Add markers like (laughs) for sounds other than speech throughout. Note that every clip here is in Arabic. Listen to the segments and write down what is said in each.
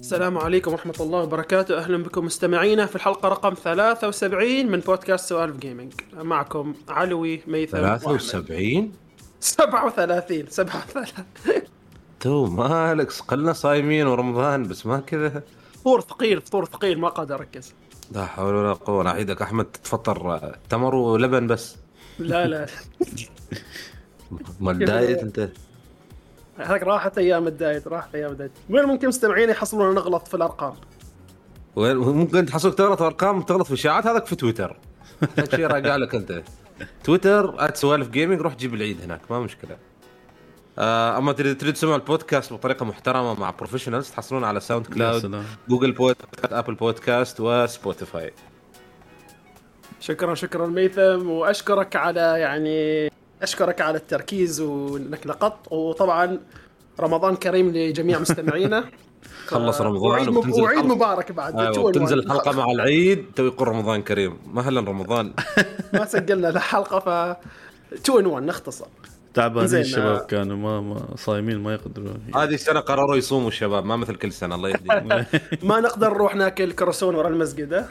السلام عليكم ورحمة الله وبركاته. أهلا بكم مستمعينا في الحلقة رقم 73 من بودكاست سوالف gaming معكم علوي ميثم 73 37 37 تو مالك قلنا صايمين ورمضان بس ما كذا. فطور ثقيل فطور ثقيل ما قادر أركز. لا حول ولا قوة. أنا أحيدك أحمد تفطر تمر ولبن بس. لا لا. (laughs) مال diet أنت. هذاك راحت أيام ال diet راحت أيام ال diet. وين ممكن مستمعينا يحصلون نغلط في الأرقام؟ وين ممكن تحصلك تغلط ارقام تغلط في اشاعات هذاك في تويتر. (laughs) هذا شيء راجع لك أنت. تويتر @سوالف gaming روح جيب العيد هناك ما مشكلة. آه، أما تريد تريد تسمع البودكاست بطريقة محترمة مع professionals تحصلون على SoundCloud Google Podcast Apple Podcast و Spotify شكرا شكرا ميثم وأشكرك على يعني أشكرك على التركيز وإنك لقطت وطبعا رمضان كريم لجميع (laughs) مستمعينا. خلص رمضان وعيد, وبتنزل وعيد. مبارك بعد تو تنزل الحلقة مع العيد تو يقول رمضان كريم. مهلا رمضان. (laughs) ما سجلنا الحلقة ف 2 in 1 نختصر. تعبانين الشباب آه. كانوا ما, ما صايمين ما يقدروا هذه السنة قرروا يصوموا الشباب ما مثل كل سنة الله يهديهم. (laughs) ما نقدر نروح ناكل كروسون ورا المسجد ها؟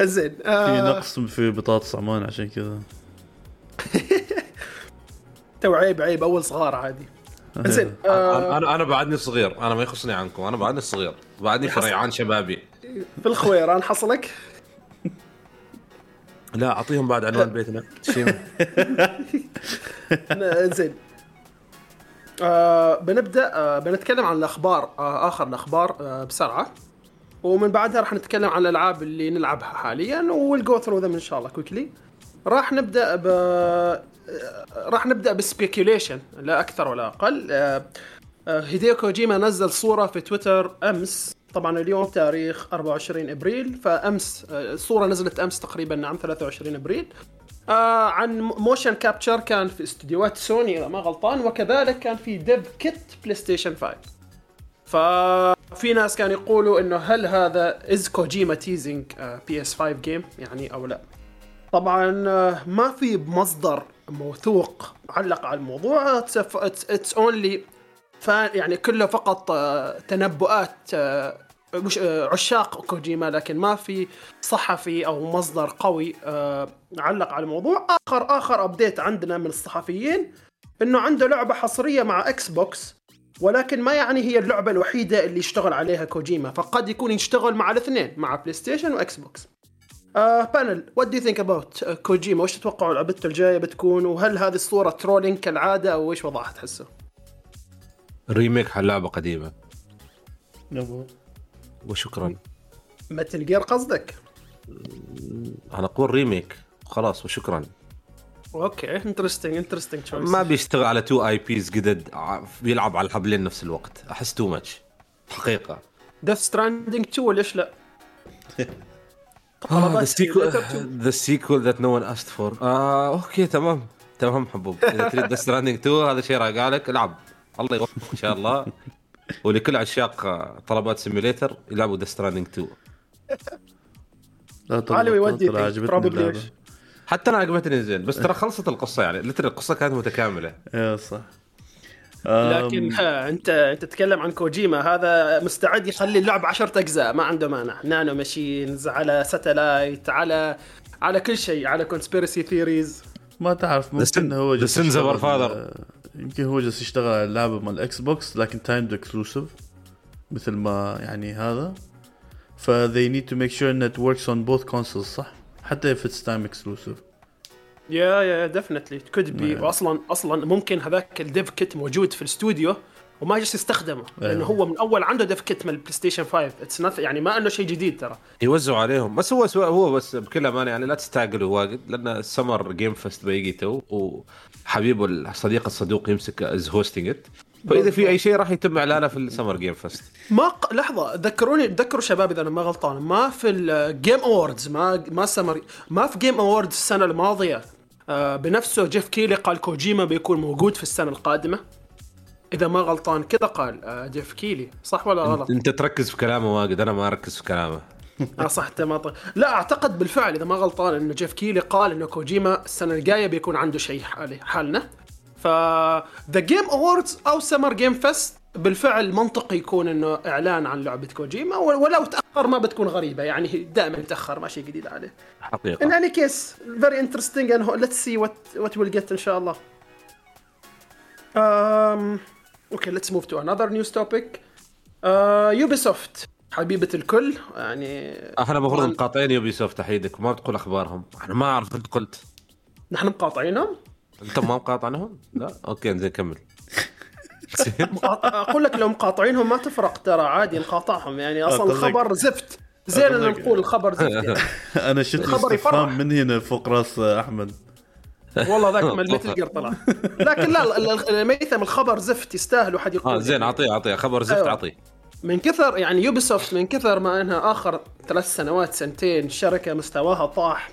(laughs) زين في آه نقص في بطاطس عمان عشان كذا. (laughs) تو عيب عيب أول صغار عادي. زين آه. أنا أنا أنا بعدني صغير أنا ما يخصني عنكم أنا بعدني صغير بعدني في ريعان شبابي. في الخوير أنا حصلك؟ لا أعطيهم بعد عنوان بيتنا. شيم. (laughs) زين. آه بنبدأ آه بنتكلم عن الأخبار آه آخر الأخبار آه بسرعة. ومن بعدها راح نتكلم عن الألعاب اللي نلعبها حاليا و we'll go through them إن شاء الله quickly راح نبدأ ب آه، راح نبدأ ب speculation لا أكثر ولا أقل. آه، آه، هيديو كوجيما نزل صورة في تويتر أمس. طبعا اليوم تاريخ 24 إبريل فأمس آه، الصورة نزلت أمس تقريبا نعم 23 إبريل. آه عن motion capture كان في استديوهات سوني إذا ما غلطان وكذلك كان في dev kit بلاي ستيشن 5 ففي ناس كانوا يقولوا إنه هل هذا is كوجيما teasing PS 5 game يعني أو لا. طبعا آه، ما في مصدر موثوق علق على الموضوع. it's only يعني كله فقط آه، تنبؤات عشاق كوجيما لكن ما في صحفي أو مصدر قوي آه، علق على الموضوع. آخر آخر update عندنا من الصحفيين إنه عنده لعبة حصرية مع إكس بوكس ولكن ما يعني هي اللعبة الوحيدة اللي يشتغل عليها كوجيما. فقد يكون يشتغل مع الاثنين مع بلاي ستيشن واكس بوكس آه panel what do you think about كوجيما؟ وش تتوقعوا لعبته الجاية بتكون؟ وهل هذه الصورة trolling كالعادة أو إيش وضعها تحسه؟ remake حق لعبه قديمه. وشكرا. Metal Gear قصدك؟ أنا أقول remake. خلاص وشكرا. okay interesting interesting ما بيشتغل على two IPs جدد بيلعب على الحبلين نفس الوقت. أحس too much حقيقة. Death Stranding 2 ليش لا؟ the sequel Simulator 2. the sequel that no one asked for okay تمام. تمام حبوب إذا تريد Death Stranding 2 هذا شيء راجع لك. العب. الله يوفقك إن شاء الله. ولكل عشاق طلبات simulator يلعبوا Death Stranding 2 لا طلع علي يودي عجبتني؟ حتى أنا عجبتني زين بس ترى خلصت القصة يعني لتر القصة كانت متكاملة. إيه صح. لكن ها انت أنت تتكلم عن كوجيما هذا مستعد يخلي اللعبه عشرة أجزاء ما عنده مانع. نانو ماشينز على ساتلايت على على كل شيء على كونسبيرسي ثيريز ما تعرف ممكن هو the جالس sins يمكن هو جالس يشتغل على اللعبه مال الاكس بوكس لكن تايمد اكسكلوسيف مثل ما يعني هذا. ف they need to make sure ان it works on both consoles صح؟ حتى if it's timed exclusive. yeah yeah definitely could be. واصلا أصلا ممكن هذاك ال dev kit موجود في الاستوديو وما جالس يستخدمه لأنه أيوه. هو من أول عنده dev kit من البلاي ستيشن 5 it's يعني ما أنه شيء جديد ترى. يوزعوا عليهم. بس هو سوا هو بس بكل أمانة يعني لا تستعجلوا. واجد لأن ال Summer Game Fest بيجي تو وحبيبه الصديق الصدوق يمسك is hosting it فإذا في أي شيء راح يتم إعلانه في ال Summer Game Fest ما ق... لحظة ذكروني ذكروا شباب إذا أنا ما غلطان. ما في ال Game Awards ما ما سمر ما في Game Awards السنة الماضية. آه بنفسه جيف كيلي قال كوجيما بيكون موجود في السنة القادمة. إذا ما غلطان كذا قال آه جيف كيلي. صح ولا غلط؟ أنت تركز في كلامه واجد أنا ما أركز في كلامه. (laughs) آه صح أنت ما ط... لا أعتقد بالفعل إذا ما غلطان انه جيف كيلي قال إنه كوجيما السنة الجاية بيكون عنده شيء حالي حالنا. ف The Game Awards أو Summer Game Fest بالفعل منطقي يكون إنه إعلان عن لعبة كوجيما ولو تأخر ما بتكون غريبة يعني دائما يتأخر ما شيء جديد عليه. حقيقة. Any case very interesting and let's see what what we'll get إن شاء الله. Um, okay let's move to another news topic. Uh, Ubisoft. حبيبة الكل. يعني إحنا المفروض مقاطعين Ubisoft أحيدك. وما بتقول أخبارهم. أنا ما أعرف أنت قلت. نحن مقاطعينهم؟ أنت ما مقاطعنهم؟ لا. أوكي زين. (laughs) كمل أقول لك لو مقاطعينهم ما تفرق. ترى عادي نقاطعهم. يعني أصلا أقول لك- الخبر زفت. زين لك- نقول الخبر زفت (laughs) يعني. أنا شفت الخبر الاستفهام. من هنا فوق رأس أحمد. والله ذاك (laughs) من مثل جير طلع. (laughs) لكن لا الميثم الخبر زفت يستاهل واحد يقول. آه زين اعطيه اعطيه خبر زفت أيوة. اعطيه من كثر يعني يوبي سوفت من كثر ما إنها آخر ثلاث سنوات سنتين شركة مستواها طاح.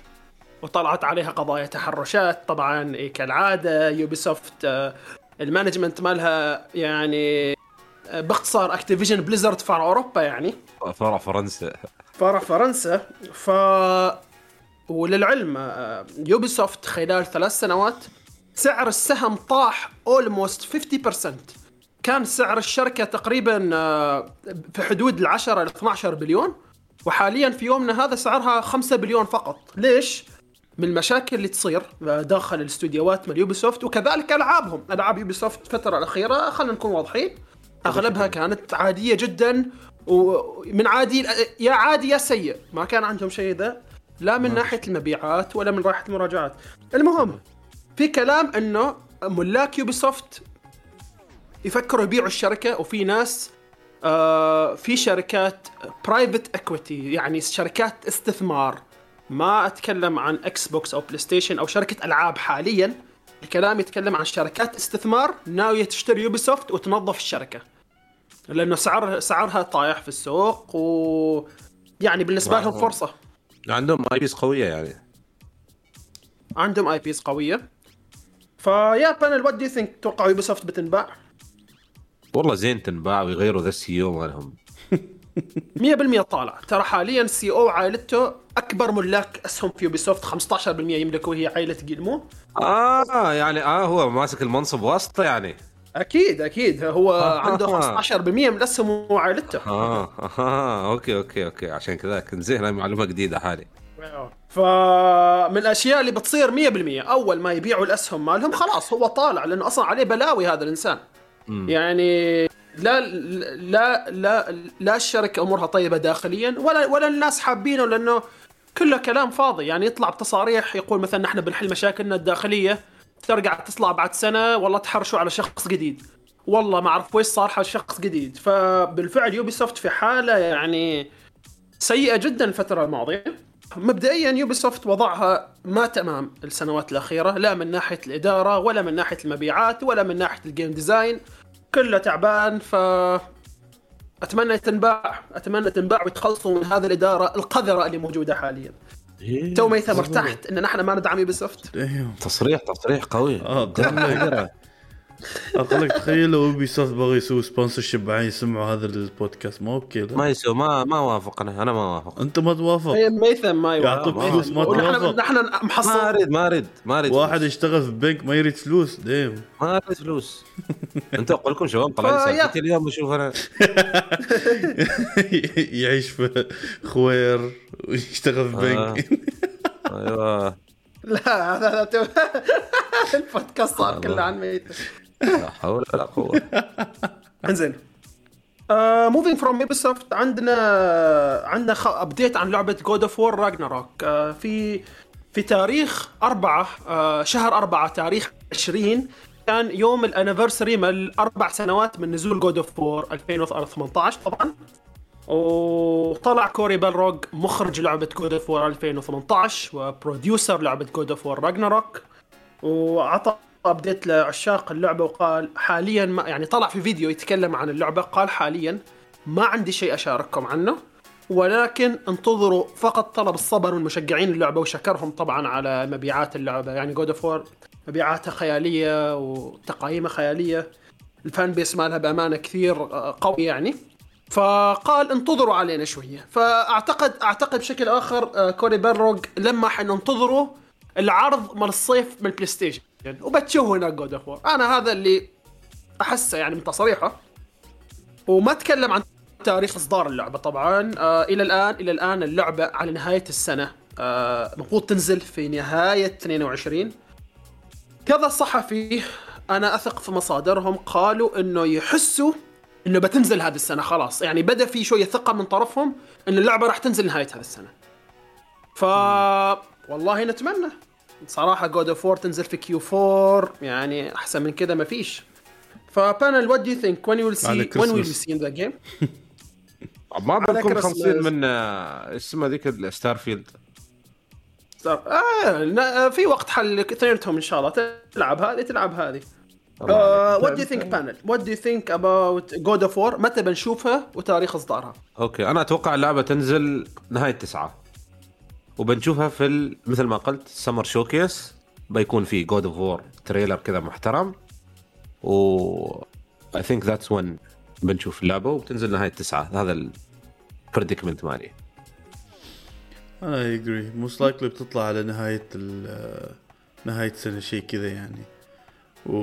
وطلعت عليها قضايا تحرشات. طبعا إيه كالعادة Ubisoft آه، ال management مالها يعني آه، باختصار Activision Blizzard فرع أوروبا يعني. فرع فرنسا. فرع فرنسا. ف وللعلم آه، Ubisoft خلال ثلاث سنوات سعر السهم طاح almost 50% كان سعر الشركة تقريبا آه، في حدود ال 10 ل 12 بليون وحاليا في يومنا هذا سعرها 5 بليون فقط. ليش؟ من المشاكل اللي تصير داخل الاستوديوهات من Ubisoft وكذلك ألعابهم. ألعاب Ubisoft الفترة الأخيرة خلينا نكون واضحين أغلبها كانت عادية جدا ومن عادي يا عادي يا سيء. ما كان عندهم شيء ذا. لا من ناحية المبيعات ولا من ناحيه المراجعات. المهم في كلام إنه ملاك Ubisoft يفكروا يبيعوا الشركة وفي ناس آه في شركات private equity يعني شركات استثمار. ما أتكلم عن Xbox أو PlayStation أو شركة ألعاب حاليا. الكلام يتكلم عن شركات استثمار ناويه تشتري Ubisoft وتنظف الشركة. لأنه سعر سعرها طايح في السوق و يعني بالنسبة لهم فرصة. عندهم IPs قوية يعني. عندهم IPs قوية. ف يا panel what do you think توقعوا Ubisoft بتنباع؟ والله زين تنباع ويغيروا ذا ال CEO مالهم. (laughs) 100% طالع. ترى حاليا CEO وعائلته أكبر ملاك أسهم في Ubisoft 15% يملكوا هي عائلة جيلمو. آه يعني آه هو ماسك المنصب واسطة يعني. أكيد أكيد. هو آه. عنده 15% من الاسهم وعائلته آه آه okay okay okay. عشان كذا كنت زين معلومة جديدة حالي. فمن الأشياء اللي بتصير 100% أول ما يبيعوا الأسهم مالهم خلاص هو طالع لأنه أصلا عليه بلاوي هذا الإنسان. يعني لا لا لا لا الشركة أمورها طيبة داخليا ولا ولا الناس حابينه لأنه كله كلام فاضي. يعني يطلع بتصاريح يقول مثلا نحن بنحل مشاكلنا الداخلية ترجع تطلع بعد سنة والله تحرشوا على شخص جديد. والله ما أعرف ويش صار حال شخص جديد. فبالفعل يوبي سوفت في حالة يعني سيئة جدا الفترة الماضية. مبدئيا Ubisoft وضعها ما تمام السنوات الأخيرة لا من ناحية الإدارة ولا من ناحية المبيعات ولا من ناحية ال game design كله تعبان ف أتمنى تنباع أتمنى تنباع ويتخلصوا من هذه الإدارة القذرة اللي موجودة حاليا. to ميثم ارتحت إن نحن ما ندعم Ubisoft دايم. تصريح تصريح قوي. آه طبعاً. أقول لك تخيل لو Ubisoft بغى يسوي sponsorship بعدين يسمعوا هذا البودكاست. ما okay لا. ما يسوي ما ما وافق أنا أنا ما وافق. أنت ما توافق. إيه، ميثم ما يعطوك يوافق. فلوس ما توافق. نحن ما محصل أريد ما أريد ما أريد واحد. يشتغل في بنك ما يريد فلوس. دايم ما أريد فلوس. (laughs) أنت أقول لكم شباب طلع فيا- سالفتي اليوم بشوف أنا. (laughs) يعيش في خوير. ويشتغل في بنك. (laughs) أيوه. لا هذا هذا (laughs) البودكاست صار كله عن ميثم لا حول ولا قوة. انزين. moving from Ubisoft عندنا عندنا update عن لعبة God of War Ragnarok في في تاريخ أربعة آه، شهر أربعة تاريخ 20 كان يوم ال anniversary من الأربع سنوات من نزول God of War 2018 طبعا وطلع Cory Barlog مخرج لعبة God of War 2018 و producer لعبة God of War Ragnarok وأعطى update لعشاق اللعبة وقال حاليا ما يعني طلع في فيديو يتكلم عن اللعبة قال حاليا ما عندي شيء أشارككم عنه ولكن انتظروا فقط طلب الصبر من مشجعين اللعبة وشكرهم طبعا على مبيعات اللعبة. يعني God of مبيعاتها خيالية وتقايمها خيالية ال fan base مالها بأمانة كثير آه، قوي يعني. فقال انتظروا علينا شوية. فاعتقد أعتقد بشكل آخر آه، Cory Barlog لما حننتظروا العرض مال الصيف من ال PlayStation وبتشوف هناك God of أنا هذا اللي أحسه يعني من تصريحه. وما تكلم عن تاريخ إصدار اللعبة طبعا. آه إلى الان إلى الآن اللعبة على نهاية السنة آه المفروض تنزل في نهاية 22 كذا صحفي أنا أثق في مصادرهم قالوا إنه يحسوا إنه بتنزل هذه السنة خلاص. يعني بدأ في شوية ثقة من طرفهم ان اللعبة راح تنزل نهاية هذه السنة. ف والله نتمنى. صراحة God of War تنزل في Q 4 يعني أحسن من كذا ما فيش. ف panel what do you think when we'll see when we'll. see the game ما بنكون. 50 من آه، اسمها ذيك ال Starfield آه نا- في وقت حل اثنينهم إن شاء الله. تلعب هذه تلعب هذه. what do you think panel what do you think about God of War متى بنشوفها وتاريخ إصدارها؟ okay أنا أتوقع اللعبة تنزل نهاية تسعة وبنشوفها في ال... مثل ما قلت summer showcase بيكون في God of War trailer كذا محترم. و I think that's when بنشوف اللعبة وبتنزل نهاية تسعة هذا ال prediction مالي. أنا agree most likely بتطلع على نهاية ال- نهاية سنة شيء كذا يعني. و...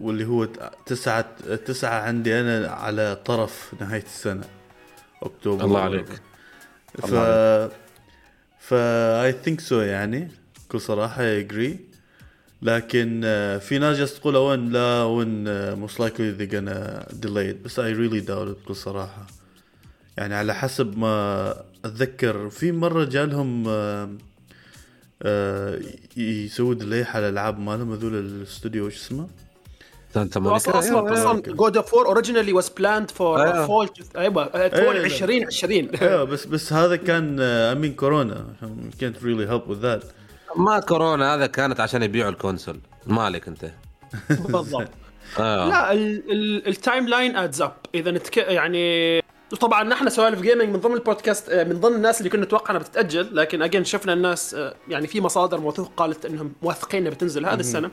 واللي هو تسعة تسعة عندي أنا على طرف نهاية السنة أكتوبر. الله عليك. ف الله ف I think so يعني بكل صراحة agree لكن آه، في ناس جالسه تقول when لا when most likely they gonna delayed بس I really doubt بكل صراحة. يعني على حسب ما أتذكر في مرة جالهم آه، يسووا ديلي على الألعاب مالهم هذول الاستوديو وش اسمه؟ سانتا أصلا مونيكا أصلا أصلا جود اوف 4 اوريجينالي واز بلاند فور. فول أيوه فول أيوة. 2020 أيوه بس بس هذا كان امين كورونا كانت ريلي هيلب وذ ذات ما كورونا هذا كانت عشان يبيعوا الكونسول مالك أنت بالضبط آه. لا ال- ال- التايم لاين ادز اب اذا. يعني طبعا نحن سوالف جيمنج من ضمن البودكاست آه، من ضمن الناس اللي كنا نتوقع إنها بتتأجل لكن اجين شفنا الناس آه، يعني في مصادر موثوق قالت إنهم موثقين إنها بتنزل هذه السنة.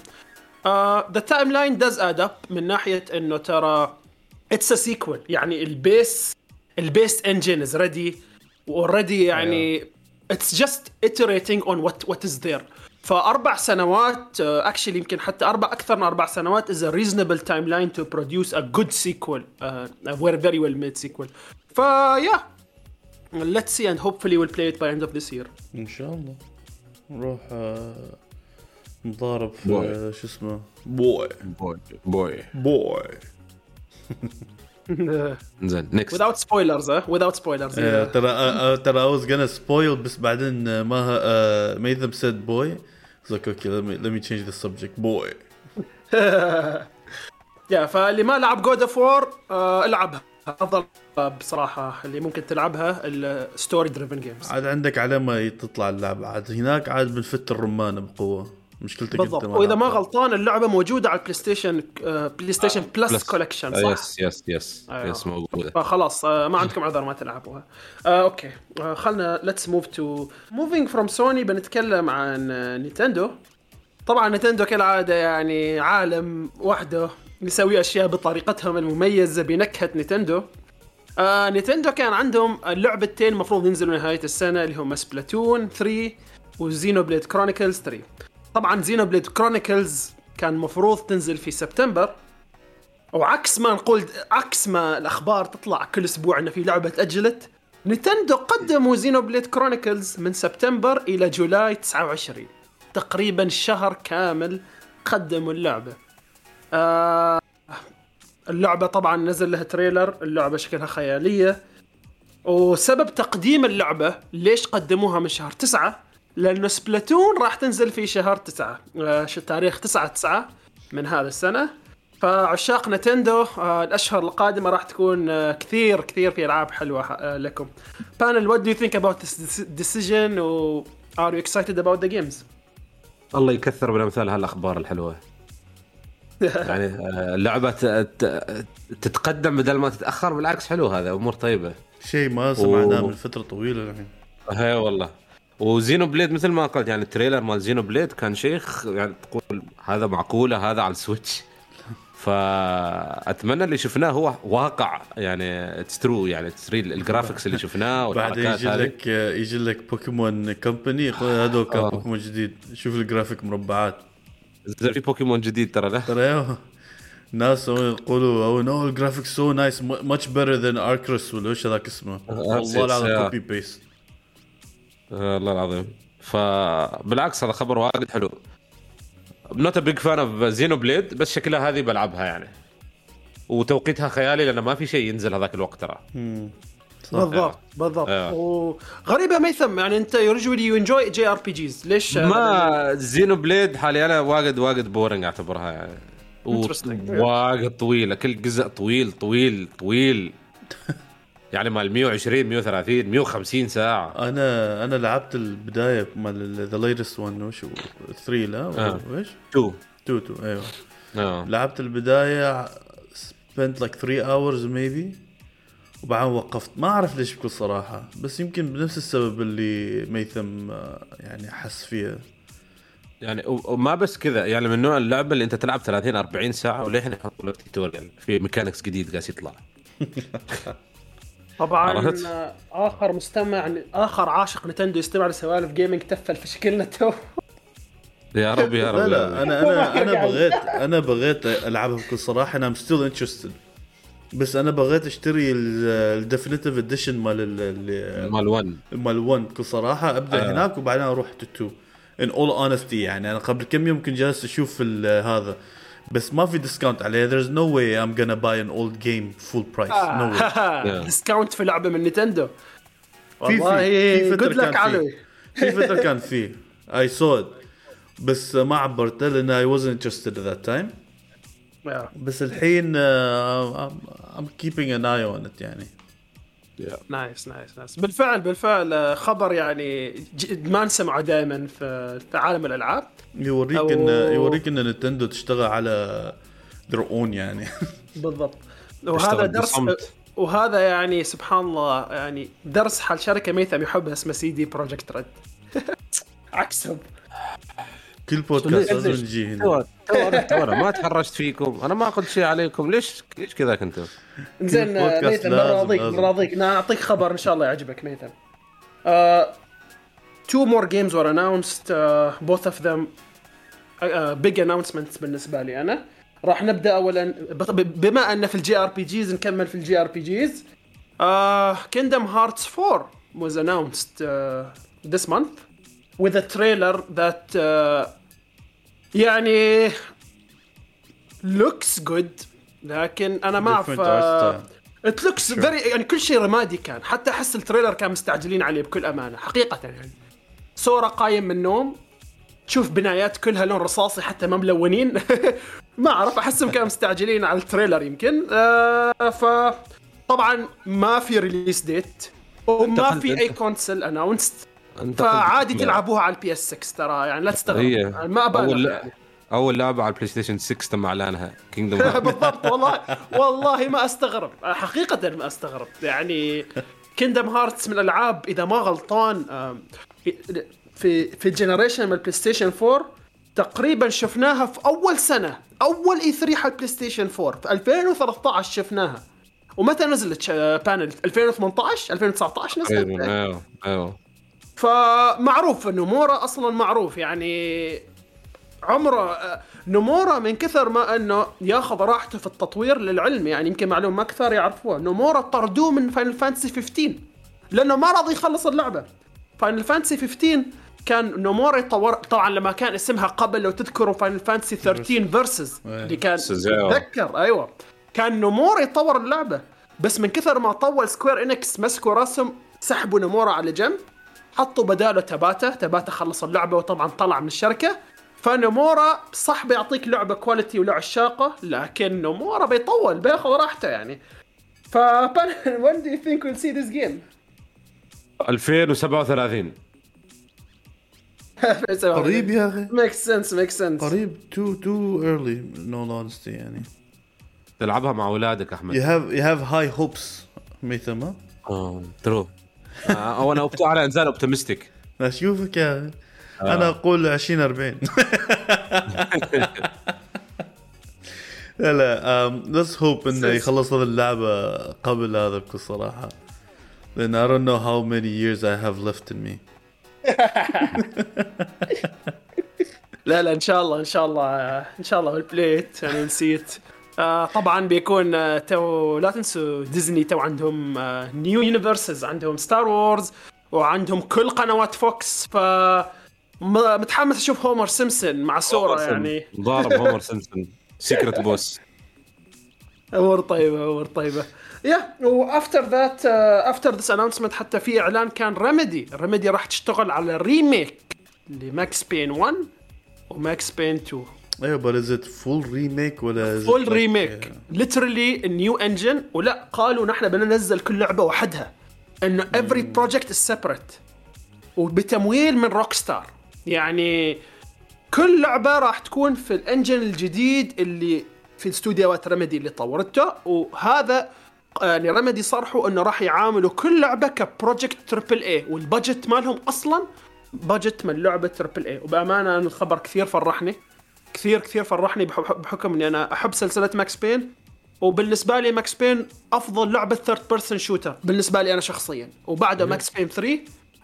the timeline does add up من ناحية إنه ترى it's a sequel يعني ال base ال base engine is ready already يعني it's just iterating on what what is there. فاربع سنوات actually يمكن حتى أربع أكثر من أربع سنوات is a reasonable timeline to produce a good sequel uh, a very very well made sequel ف yeah let's see and hopefully we'll play it by end of this year ان شاء الله نروح آه، نضارب في. آه، شو اسمه بوي بوي بوي بوي (laughs) زين نكست without spoilers ها؟ Without spoilers. yeah. ترى آه، آه، ترى I was gonna spoil بس بعدين آه، ما آه، made them said boy. It's like okay let me let me change the subject. Boy. (laughs) يا فاللي ما لعب جود اوف وور العبها. أفضل بصراحة اللي ممكن تلعبها الستوري دريفن جيمز عاد عندك على ما تطلع اللعبة. عاد هناك عاد بنفت الرمانة بقوة. مشكلتك بالضبط وإذا ما. غلطان اللعبة موجودة على البلاي ستيشن PlayStation Plus Collection صح؟ yes yes yes. yes موجودة فخلاص آه، ما عندكم عذر ما تلعبوها. آه، أوكي آه، خلنا let's move to moving from سوني بنتكلم عن آه، نينتندو. طبعا نينتندو كالعادة يعني عالم وحده يسوي أشياء بطريقتهم المميزة بنكهة نينتندو. آه نينتندو كان عندهم اللعبتين المفروض ينزلوا نهاية السنة اللي هم Splatoon 3 و Xenoblade Chronicles 3. طبعا Xenoblade Chronicles كان المفروض تنزل في سبتمبر وعكس ما نقول عكس ما الأخبار تطلع كل أسبوع إنه في لعبة تاجلت نينتندو قدموا Xenoblade Chronicles من سبتمبر إلى July 29 تقريبا شهر كامل قدموا اللعبة. آه اللعبة طبعا نزل لها trailer اللعبة شكلها خيالية. وسبب تقديم اللعبة ليش قدموها من شهر تسعة؟ لأنه Splatoon راح تنزل في شهر تسعة آه ش- تاريخ تسعة تسعة من هذا السنة. فعشاق نتندو آه الأشهر القادمة راح تكون آه كثير كثير في ألعاب حلوة آه لكم. panel what do you think about this decision و are you excited about the games? الله يكثر من أمثال هالأخبار الحلوة. (laughs) يعني اللعبة تتقدم بدل ما تتأخر بالعكس حلو هذا أمور طيبة. شيء ما سمعناه أوه. من فترة طويلة الحين هي والله. و Xenoblade مثل ما قلت يعني ال trailer مال Xenoblade كان شيء خ- يعني تقول هذا معقولة هذا على ال Switch. فأتمنى اللي شفناه هو واقع يعني it's true يعني it's real ال graphics اللي شفناه (laughs) والحركات يجي لك يجي لك بوكيمون كان آه. بوكيمون جديد. شوف الجرافيك مربعات. في بوكيمون جديد ترى له ترى ناس يقولوا oh no ال graphic so nice much better than Arceus ولا إيش هذاك اسمه؟ والله العظيم. كوبي بيست آه، الله العظيم. فبالعكس هذا خبر وايد حلو. not big fan of Xenoblade بس شكلها هذه بلعبها يعني. وتوقيتها خيالي لأن ما في شيء ينزل هذاك الوقت ترى. بالضبط بالضبط. آه. وغريبة ميثم يعني أنت usually you enjoy JRPGs ليش ما Xenoblade حاليا أنا واجد واجد boring أعتبرها يعني. واجد طويلة كل جزء طويل طويل طويل. (laughs) يعني مال 120 130 150 ساعة. أنا أنا لعبت البداية مال the latest one وش 3 لا. وش؟ two 2 2 أيوه. آه. لعبت البداية spent like 3 hours maybe. وبعدين وقفت. ما أعرف ليش بكل صراحة. بس يمكن بنفس السبب اللي ميثم آه، يعني حس فيها. يعني وما بس كذا. يعني من نوع اللعبة اللي أنت تلعب 30 40 ساعة وللحين يحطوا لك tutorial في mechanics جديد قاعد يطلع. (laughs) طبعا عرفت؟ آخر مستمع آخر عاشق نتندو يستمع لسوالف gaming تفل في شكلنا تو. يا رب يا رب لا لا. أنا أنا أنا بغيت أنا بغيت العبها بكل صراحة أنا I'm still interested بس أنا بغيت أشتري ال Definitive Edition مال ال- ال- مال 1 مال 1 بكل صراحة أبدأ آه. هناك وبعدين أروح two 2 in all honesty يعني أنا قبل كم يوم كنت جالس أشوف ال- هذا. بس ما في discount عليه there's no way I'm gonna buy an old game full price. no way. (laughs) discount في لعبة من نينتندو والله في لك كان علوي في فترة كان في. I saw it. بس ما عبرته لأن I wasn't interested at that time. بس الحين uh, I'm, I'm keeping an eye on it يعني. nice nice nice بالفعل بالفعل آه، خبر يعني ما نسمعه دائما في عالم الألعاب. يوريك أو- إن يوريك إن نينتندو تشتغل على their own يعني. (laughs) بالضبط. وهذا درس بصمت. وهذا يعني سبحان الله يعني درس حال شركة ميثم يحبها اسمها CD Projekt Red (laughs) عكسهم. كل بودكاست لازم نجي هنا. تو تو تو ما تحرشت فيكم. أنا ما قلت شيء عليكم. ليش؟ ليش كذا كنتوا زين ميثم راضيك راضيك أنا أعطيك خبر إن شاء الله يعجبك ميثم. uh, two more games were announced. uh, both of them uh, big announcements بالنسبة لي أنا. راح نبدأ اولا. بما أن في ال JRPGs نكمل في ال JRPGs. Kingdom Hearts 4 was announced uh, this month with a trailer that uh, يعني looks good لكن أنا ما أعرف it looks very يعني كل شيء رمادي كان. حتى أحس ال trailer كان مستعجلين عليه بكل أمانة حقيقة يعني. صورة قايم من النوم تشوف بنايات كلها لون رصاصي حتى ما ملونين. (laughs) ما أعرف أحسهم كانوا مستعجلين على ال trailer يمكن. آه ف طبعا ما في release date وما في أي console announced فعادي تلعبوها على ال PS6 ترى يعني لا تستغرب. هي يعني ما أبالغ أول يعني. أول لعبة على البلاي ستيشن 6 تم إعلانها Kingdom (laughs) بالضبط والله والله ما أستغرب. حقيقة ما أستغرب. يعني Kingdom Hearts من الألعاب إذا ما غلطان في في ال generation من البلاي ستيشن 4 تقريبا شفناها في أول سنة أول E3 على البلاي ستيشن 4 في 2013 شفناها. ومتى نزلت فاينلي 2018 2019 نزلت؟ أيوه أيوه. فمعروف إنه نومورا أصلا معروف يعني عمره نومورا من كثر ما إنه ياخذ راحته في التطوير للعلم يعني يمكن معلومه ما كثر يعرفوها نومورا طردوه من Final Fantasy 15 لأنه ما راضي يخلص اللعبة. Final Fantasy 15 كان نومورا يطور طبعا لما كان اسمها قبل لو تذكروا Final Fantasy 13 Versus اللي كان أيوة. تذكر أيوه. كان نومورا يطور اللعبة بس من كثر ما طول Square Enix مسكوا راسهم سحبوا نومورا على جنب. حطوا بداله تباتا تباتا خلص اللعبة وطبعا طلع من الشركة. فنومورا صح بيعطيك لعبة quality ولعشاقه لكن نومورا بيطول بياخذ راحته يعني. ف (laughs) when do you think we'll see this game? 2037 قريب يا أخي. Makes sense makes sense. قريب. too too early. In all honesty يعني. تلعبها مع أولادك you أحمد have you have high hopes ميثم ها؟ آه true أو أنا أبت- على إنسان optimistic أشوفك يا أنا أقول 20 40 (laughs) لا لا let's hope إنه يخلص هذه اللعبه قبل هذا بكل صراحة. لأن I don't know how many years I have left in me. (laughs) لا لا إن شاء الله إن شاء الله إن شاء الله والبليت يعني نسيت. آه طبعا بيكون آه تو لا تنسوا ديزني تو عندهم آه نيو يونيفرسز عندهم ستار وورز وعندهم كل قنوات فوكس ف متحمس أشوف هومر سيمسون مع سورا يعني. ضارب هومر (laughs) سيمسون. سيكرت بوس أمور طيبة أمور طيبة. يا و after that after this announcement حتى في إعلان كان Remedy Remedy راح تشتغل على remake ل Max Payne 1 و Max Payne 2 أيوه but is it full remake ولا is full like- remake literally new engine ولا قالوا نحن بننزل كل لعبة وحدها. إنه every project is separate وبتمويل من Rockstar يعني كل لعبة راح تكون في ال engine الجديد اللي في استوديوهات Remedy اللي طورته. وهذا يعني Remedy صرحوا إنه راح يعاملوا كل لعبة ك project triple A وال budget مالهم أصلا budget من لعبة triple A وبأمانة الخبر كثير فرحني. كثير كثير فرحني بح- بحكم إني أنا أحب سلسلة Max Payne وبالنسبة لي Max Payne أفضل لعبة third person shooter بالنسبة لي أنا شخصيا. وبعده Max Payne 3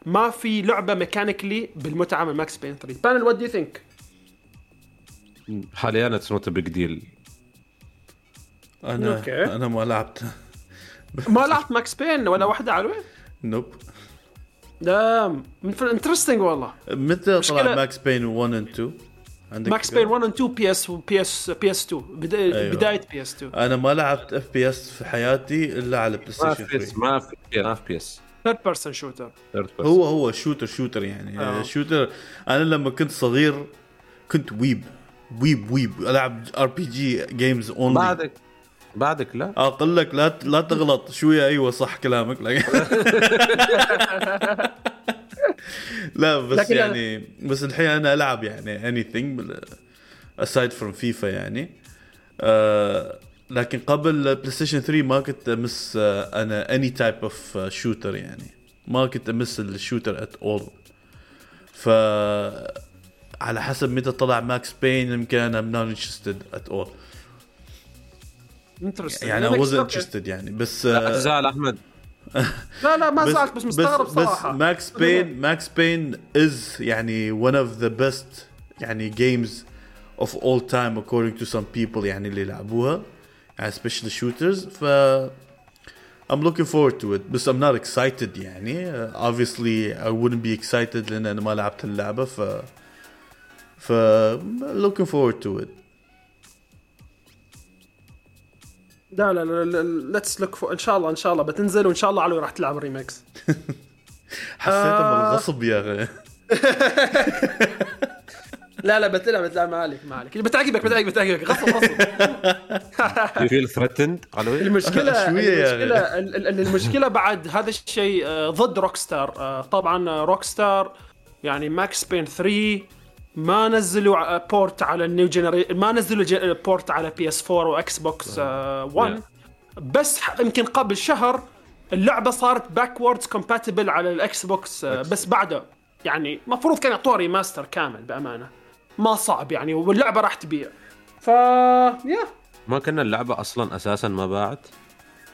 ما في لعبة mechanically بالمتعة من Max Payne 3 بانل what do you think حاليا اتس نوت بيج ديل أنا أوكي. أنا ما لعبت. ما لعبت ماكس بين ولا واحدة على وين نوب ده انترستنج والله. متى طلع ماكس بين 1 و 2 عندك ماكس؟ بين 1 و 2 بي اس وبي اس بي اس 2 بدا... أيوة. بداية بي اس 2 أنا ما لعبت اف بي اس في حياتي إلا على بلاي ستيشن في 3 ما في ما في بي اس ثيرد بيرسون شوتر هو هو شوتر شوتر يعني. آه. آه. شوتر أنا لما كنت صغير كنت ويب ويب ويب ألعب ار بي جي جيمز اونلي بعدك بعدك لا. أقول لك لا لا تغلط. شوية أيوه صح كلامك. لكن (laughs) (laughs) لا بس لكن أنا- يعني بس الحين أنا ألعب يعني اني ثينج اسايد فروم فيفا يعني. آه لكن قبل بلاي ستيشن 3 ما كنت أمس آه أنا اني تايب اوف شوتر يعني. ما كنت أمس ال shooter at all ف على حسب متى طلع Max Payne يمكن أنا I'm not interested at all يعني I wasn't interested يعني بس لا آه، أحمد. لا لا ما زعلت بس مستغرب بس, صراحه بس ماكس بين ماكس بين از يعني one of the best يعني games of all time according to some people يعني اللي لعبوها يعني especially shooters ف I'm looking forward to it بس I'm not excited يعني uh, obviously I wouldn't be excited لان انا ما لعبت اللعبه ف ف looking forward to it لا لا لا let's look إن شاء الله إن شاء الله. بتنزل وإن شاء الله علوي راح تلعب remakes (laughs) حسيتها آه. بالغصب يا أخي. (laughs) لا لا بتلعب بتلعب ما عليك ما عليك. بتعقبك بتعقبك بتعقبك غصب غصب. يو feel threatened علوي المشكلة (laughs) المشكلة ال- ال- المشكلة بعد هذا الشيء آه، ضد Rockstar طبعا Rockstar يعني Max Payne 3 ما نزلوا port على ال new gen ما نزلوا ج- port على PS 4 و Xbox 1 بس ح- يمكن قبل شهر اللعبة صارت backwards compatible على ال Xbox آه، بس بعده. يعني مفروض كان يعطوها remaster كامل بأمانة. ما صعب يعني واللعبة راح تبيع. ف يا ما كنا اللعبة أصلا أساسا ما باعت؟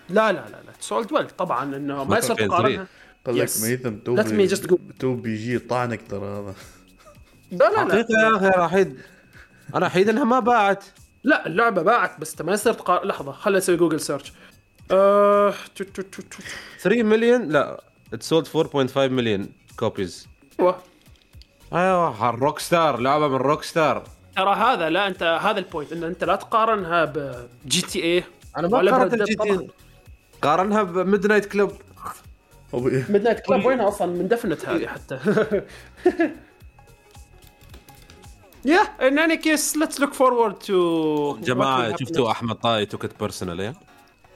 لا لا لا لا. سولد ويل طبعا إنه ما يصير تقارنها قال لك. ميثم تو. تو بيجي طعنك ترى هذا. لا لا لا. حقيقة يا أخي يا رحيد أنا حيد إنها ما باعت. لا اللعبة باعت بس ما يصير تقارن لحظة خليني أسوي جوجل سيرش آه... تو- تو- تو- تو- 3 مليون لا ات سولد 4.5 مليون copies أيوه أيوه Rockstar لعبة من روك ستار ترى هذا لا أنت هذا ال point إن أنت لا تقارنها ب GTA أنا ما قارنت ال GT قارنها ب Midnight Club؟ Midnight Club وينها أصلا من دفنت هذه حتى. (laughs) yeah in any case let's look forward to جماعة شفتوا أحمد طاي took it personal yeah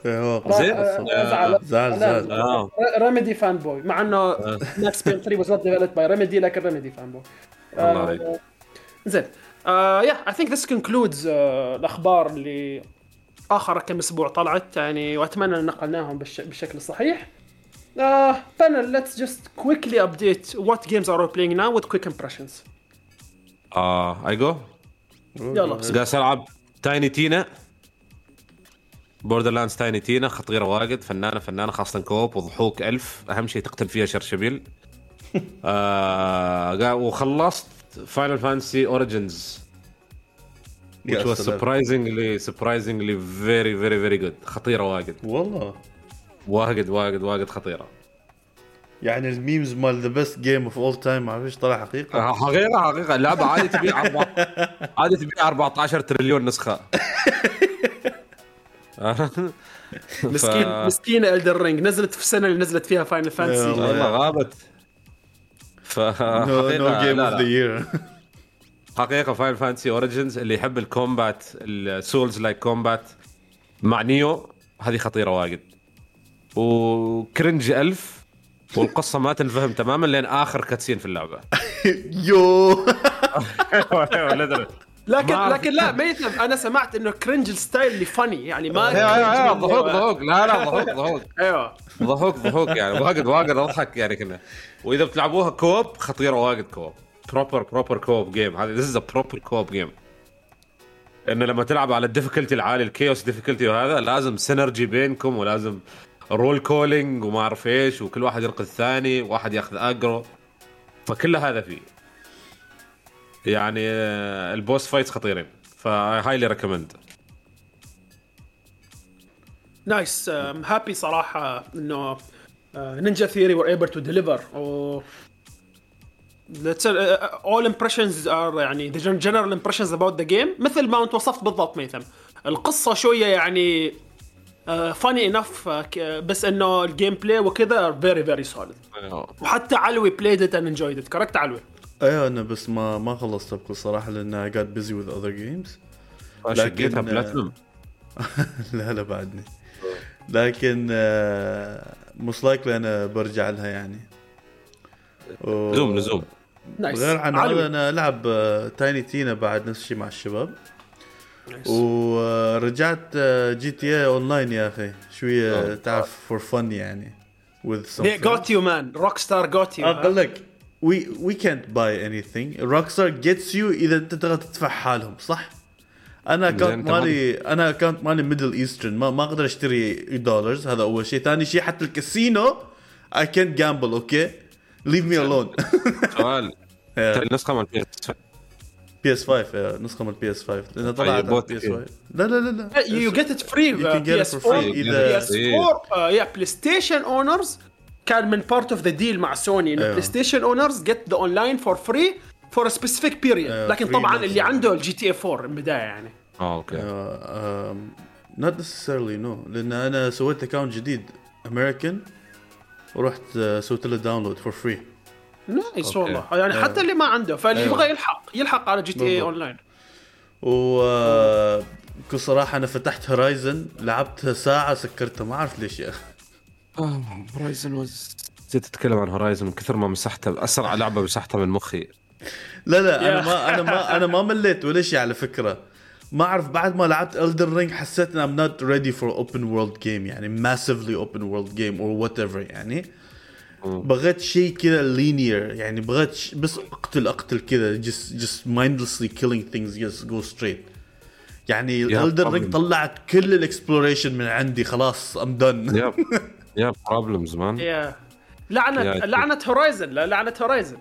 إيه، زين. زعل. زعل زعل. آه. Remedy fanboy مع إنه Max Payne 3 was not developed by Remedy لكن Remedy fanboy. زين. yeah I think this concludes الأخبار اللي آخر كم أسبوع طلعت يعني وأتمنى أن نقلناهم بالش... بالشكل الصحيح. uh, panel let's just quickly update what games are we playing now with quick impressions. آه اي جو يلا قاعد العب Tiny Tina؟ Borderlands Tiny Tina خطيره واجد فنانة فنانة خاصة co-op وضحوك ألف. أهم شيء تقتل فيها شرشبيل (laughs) آه وخلصت Final Fantasy Origins which was surprisingly surprisingly very very very good. خطيرة واجد. والله. واجد واجد واجد خطيرة. يعني ال memes مال the best game of all time ما فيش طلع حقيقة. حقيقة حقيقة. اللعبة عادي تبيع (laughs) أربعة عادي تبيع 14 تريليون نسخة. (laughs) مسكين مسكين Elden Ring نزلت في السنة اللي نزلت فيها Final Fantasy والله. غابت. ف no no game of the year حقيقة Final Fantasy Origins اللي يحب ال combat ال souls-like combat مع Nioh هذه خطيرة واجد. و cringe ألف والقصة ما تنفهم تماما لين آخر cutscene في اللعبة. (laughs) yo. (laughs) لكن. لكن لا ميثم أنا سمعت إنه cringe ال style اللي فني يعني ما أيوه cringe ضحوك منه. ضحوك. لا لا ضحوك ضحوك. (laughs) أيوه. ضحوك ضحوك يعني. واجد واجد أضحك يعني كنا. وإذا بتلعبوها co-op خطيرة واجد co-op proper proper co-op game هذه this is proper co-op game إنه لما تلعب على ال difficulty العالي ال chaos difficulty وهذا لازم synergy بينكم ولازم roll calling وما أعرف إيش وكل واحد يرقي الثاني واحد ياخذ aggro فكل هذا فيه. يعني آه، ال boss fights خطيرين. ف highly recommend nice happy صراحة إنه Ninja Theory were able to deliver. و Let's say, uh, all impressions are يعني gen- general impressions about the game. مثل ما أنت وصفت بالضبط ميثم القصة شوية يعني funny enough بس إنه ال gameplay وكذا very very solid. وحتى علوي played it and enjoyed it. correct علوي؟ أيوه أنا بس ما ما خلصت بكل صراحة لأن I got busy with other games. شقيتها لكن- بلاتنم (laughs) لا لا بعدني. لكن most likely أنا برجع لها يعني. و- لزوم لزوم nice غير عن علوي. هذا أنا ألعب Tiny Tina بعد نفس الشيء مع الشباب. ورجعت GTA Online يا أخي. شوية تعرف for fun يعني with some They got you man. Rockstar got you أقول لك we we can't buy anything. Rockstar gets you إذا أنت تبغى تدفع حالهم صح؟ أنا account مالي أنا account مالي Middle Eastern ما ما أقدر أشتري dollars هذا أول شيء. ثاني شيء حتى الكاسينو I can't gamble okay leave me alone. (laughs) سؤال. ترى النسخة مال PS PS 5 نسخة من ال PS 5 لانها طلعت على PS 5 لا لا لا لا. You get it free You can get it for free. إذا- PS4 yeah PlayStation owners كان من part of the deal مع سوني انه. PlayStation owners get the online for free for specific period أيوه، لكن طبعا. اللي عنده ال GTA 4 من البدايه يعني. آه okay. not necessarily no. لأن أنا سويت account جديد امريكان ورحت uh, سويت له download for free nice. والله يعني حتى اللي ما عنده فاللي أيوه. يبغى يلحق يلحق على GTA بالضبط. اونلاين و بكل صراحة أنا فتحت Horizon لعبتها ساعة سكرتها ما أعرف ليش يا أخي Horizon was نسيت تتكلم عن Horizon من كثر ما مسحتها أسرع لعبة مسحتها من مخي لا لا. أنا ما أنا ما أنا ما مليت ولا شيء على فكرة ما أعرف بعد ما لعبت Elden Ring حسيت إن I'm not ready for open world game يعني massively open world game or whatever يعني بغيت شيء كذا linear يعني بغيت ش... بس أقتل أقتل كذا just just mindlessly killing things just go straight. يعني Elden Ring problem. طلعت كل ال exploration من عندي خلاص done. yep yep problems man يا لعنة يا- لعنة Horizon لا لعنة Horizon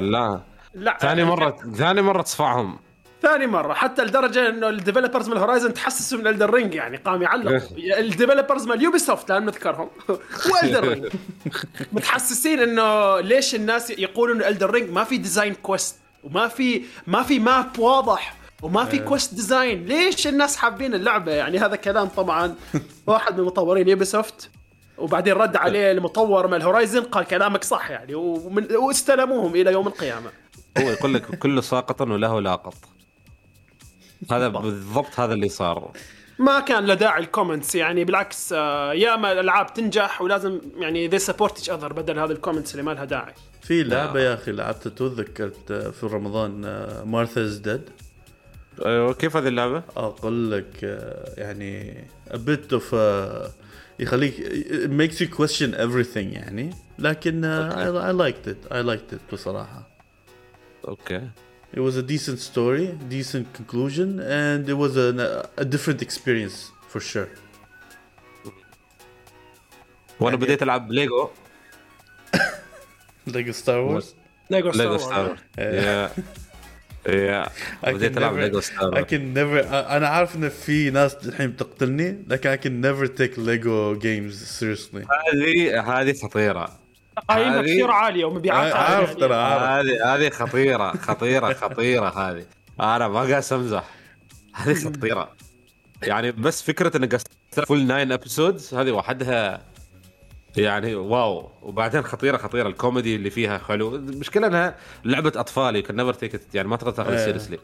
لا. لا. ثاني مرة ثاني مرة تصفعهم ثاني مرة حتى لدرجة إنه ال developers من Horizon تحسسوا من Elden Ring يعني قام يعلق. ال developers مال Ubisoft لا نذكرهم. (laughs) و Elden Ring متحسسين إنه ليش الناس يقولون إنه Elden Ring ما في design quest وما في ما في map واضح وما في quest design ليش الناس حابين اللعبة؟ يعني هذا كلام طبعا واحد من مطورين Ubisoft وبعدين رد عليه المطور مال Horizon قال كلامك صح يعني ومن واستلموهم إلى يوم القيامة. هو يقول لك كل ساقط وله لاقط. هذا (laughs) بالضبط هذا اللي صار. ما كان له داعي ال comments يعني بالعكس آه، ياما الألعاب تنجح ولازم يعني they support each other بدل هذا ال comments اللي ما لها داعي. في لعبة يا أخي لعبتها تذكرت آه، في رمضان Martha's Dead أيوه كيف هذه اللعبة؟ أقول لك آه، يعني a bit of آه، يخليك it makes you question everything يعني لكن آه، I, I liked it I liked it بصراحة. okay. it was a decent story decent conclusion and it was a, a different experience for sure وانا بديت العب ليجو like Star Wars ليجو ليجو ستار ستار يا يا I بديت can العب never- ليجو I ستار can never انا عارف ان في ناس الحين بتقتلني لكن I can never take Lego games seriously هذه هذه خطيره هذه- كثير عاليه ومبيعاتها عارف عالية. ترى عارف. هذه هذه خطيرة خطيرة خطيرة هذه. أنا ما قاعد امزح هذه خطيرة. يعني بس فكرة إنك full nine episodes هذه وحدها يعني wow. وبعدين خطيرة خطيرة. الكوميدي اللي فيها حلو. المشكلة إنها لعبة أطفال you can never take يعني ما تقدر تاخذها. seriously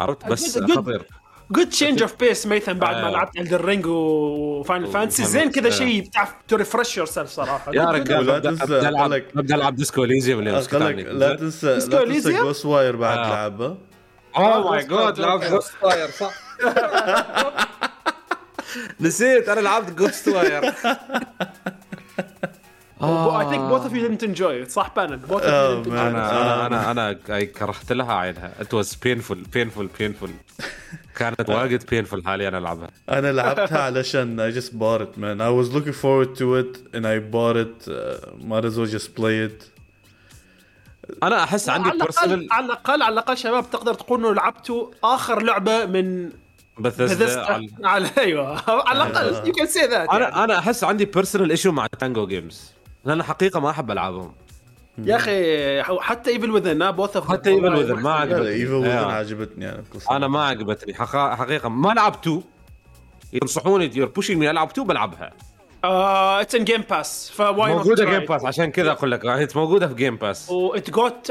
عرفت؟ بس Good- good- خطير. good change of pace ميثم بعد ما آه. لعبت Elden Ring و Final Fantasy زين كذا شيء بتعرف to refresh yourself صراحة يا Good- رجال ببدأ- تنسى ببدأ العب Disco Elysium. لا تنسى لا تنسى؟ Ghostwire بعد آه. لعبة oh my God لعبت Ghostwire صح نسيت أنا لعبت Ghostwire (laughs) I think both of you didn't enjoy it. صح بانل both of. you أنا أنا أنا أنا كرهت لها عينها. it was painful painful painful كانت واجد painful حاليا العبها أنا لعبتها علشان I just bought it man. I was looking forward to it and I bought it uh, might as well just play it. أنا أحس عندي على الاقل personal على الأقل على الأقل شباب تقدر تقول إنه لعبتوا آخر لعبة من Bethesda. (laughs) على أيوه. على الأقل you can say that أنا أنا أحس عندي personal issue مع Tango Games لأن حقيقة ما أحب العابهم يا أخي حتى Evil Within both of حتى Evil Within ما عجبتني. Evil Within. عجبتني أنا. أنا ما عجبتني. حقيقة ما لعبت 2 ينصحوني you're pushing me العب 2 بلعبها. it's in Game Pass فواي موجودة Game Pass عشان كذا أقول لك هي موجودة في Game Pass و it got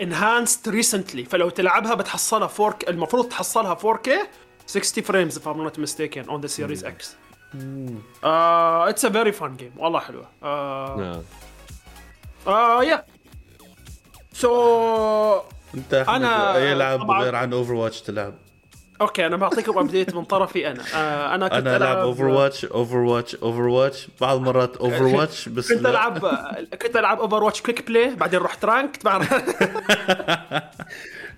enhanced recently فلو تلعبها بتحصلها 4 المفروض تحصلها 4K 60 frames if I'm not mistaken on the Series X. It's a very fun game والله حلوة. Uh, uh, yeah. So أنت أحمد أنا أي لعب غير عن Overwatch تلعب okay أنا بعطيكم ابديت من طرفي أنا. Uh, أنا كنت أنا العب Overwatch Overwatch Overwatch بعض المرات Overwatch بس كنت. العب كنت ألعب Overwatch quick play بعدين رحت rank (laughs)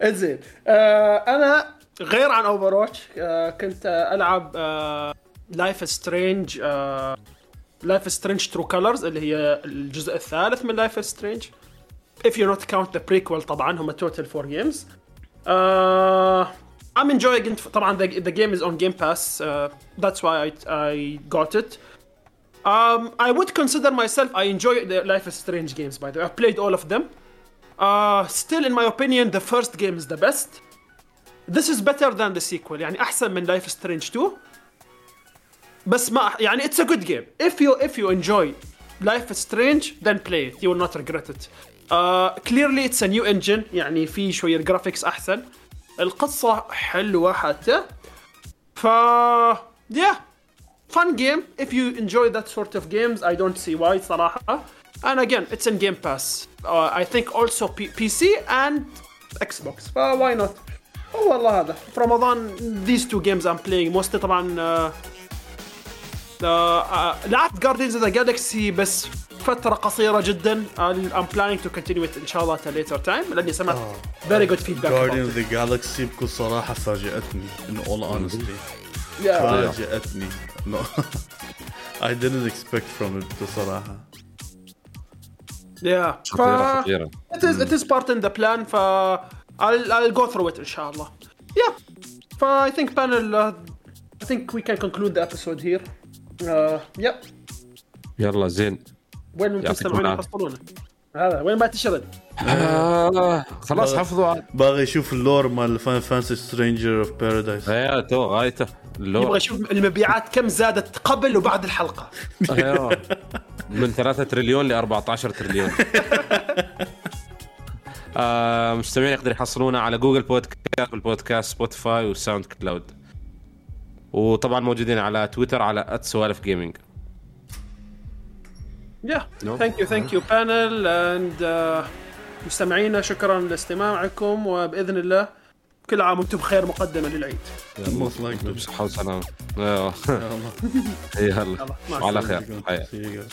زين آه أنا غير عن Overwatch آه كنت ألعب آه لايف سترينج لايف سترينج ترو كولرز اللي هي الجزء الثالث من لايف سترينج if you not count the prequel طبعا هم total four games uh, I'm enjoying it طبعا the, the game is on Game Pass uh, that's why I, I got it um, I would consider myself I enjoy the Life is Strange games by the way I've played all of them uh, still in my opinion the first game is the best this is better than the sequel يعني أحسن من Life is Strange 2 بس ما يعني it's a good game if you if you enjoy Life is Strange then play it you will not regret it uh, clearly it's a new engine يعني في شوية الجرافيكس أحسن القصة حلوة حتى ف yeah fun game if you enjoy that sort of games I don't see why صراحة and again it's in Game Pass uh, I think also P- PC and Xbox ف why not هو والله هذا في رمضان these two games I'm playing mostly طبعا uh, uh, uh, لعبت Guardians of the Galaxy بس فترة قصيرة جدا I'm planning to continue it إن شاء الله at a later time لأني سمعت very good feedback about Guardian of the Galaxy بكل صراحة فاجأتني in all honesty Yeah. فاجأتني no I didn't expect from it بكل صراحة Yeah. خطيره خطيره It is it is part in the plan ف I'll I'll go through it ان شاء الله. Yeah. ف I think panel uh, I think we can conclude the episode here. Uh, yeah. يلا زين وين العافية. يحصلونه؟ هذا وين ما تشرد؟ آه خلاص حفظوا عاد باغي أشوف اللور مال فان فانسي سترينجر اوف بارادايس يا تو غايته اللو يبغى يشوف المبيعات كم زادت قبل وبعد الحلقة. أيوه. من 3 تريليون ل 14 تريليون آه مستمعين يقدر يحصلونا على جوجل بودكاست والبودكاست سبوتيفاي وساوند كلاود وطبعا موجودين على تويتر على @سوالف جيمنج. Thank you thank you panel and uh, مستمعينا شكرا لاستماعكم وبإذن الله كل عام وأنتم بخير مقدما للعيد. بصحة وسلامة. أيوه. (laughs) يلا. (laughs) السلامة. خير.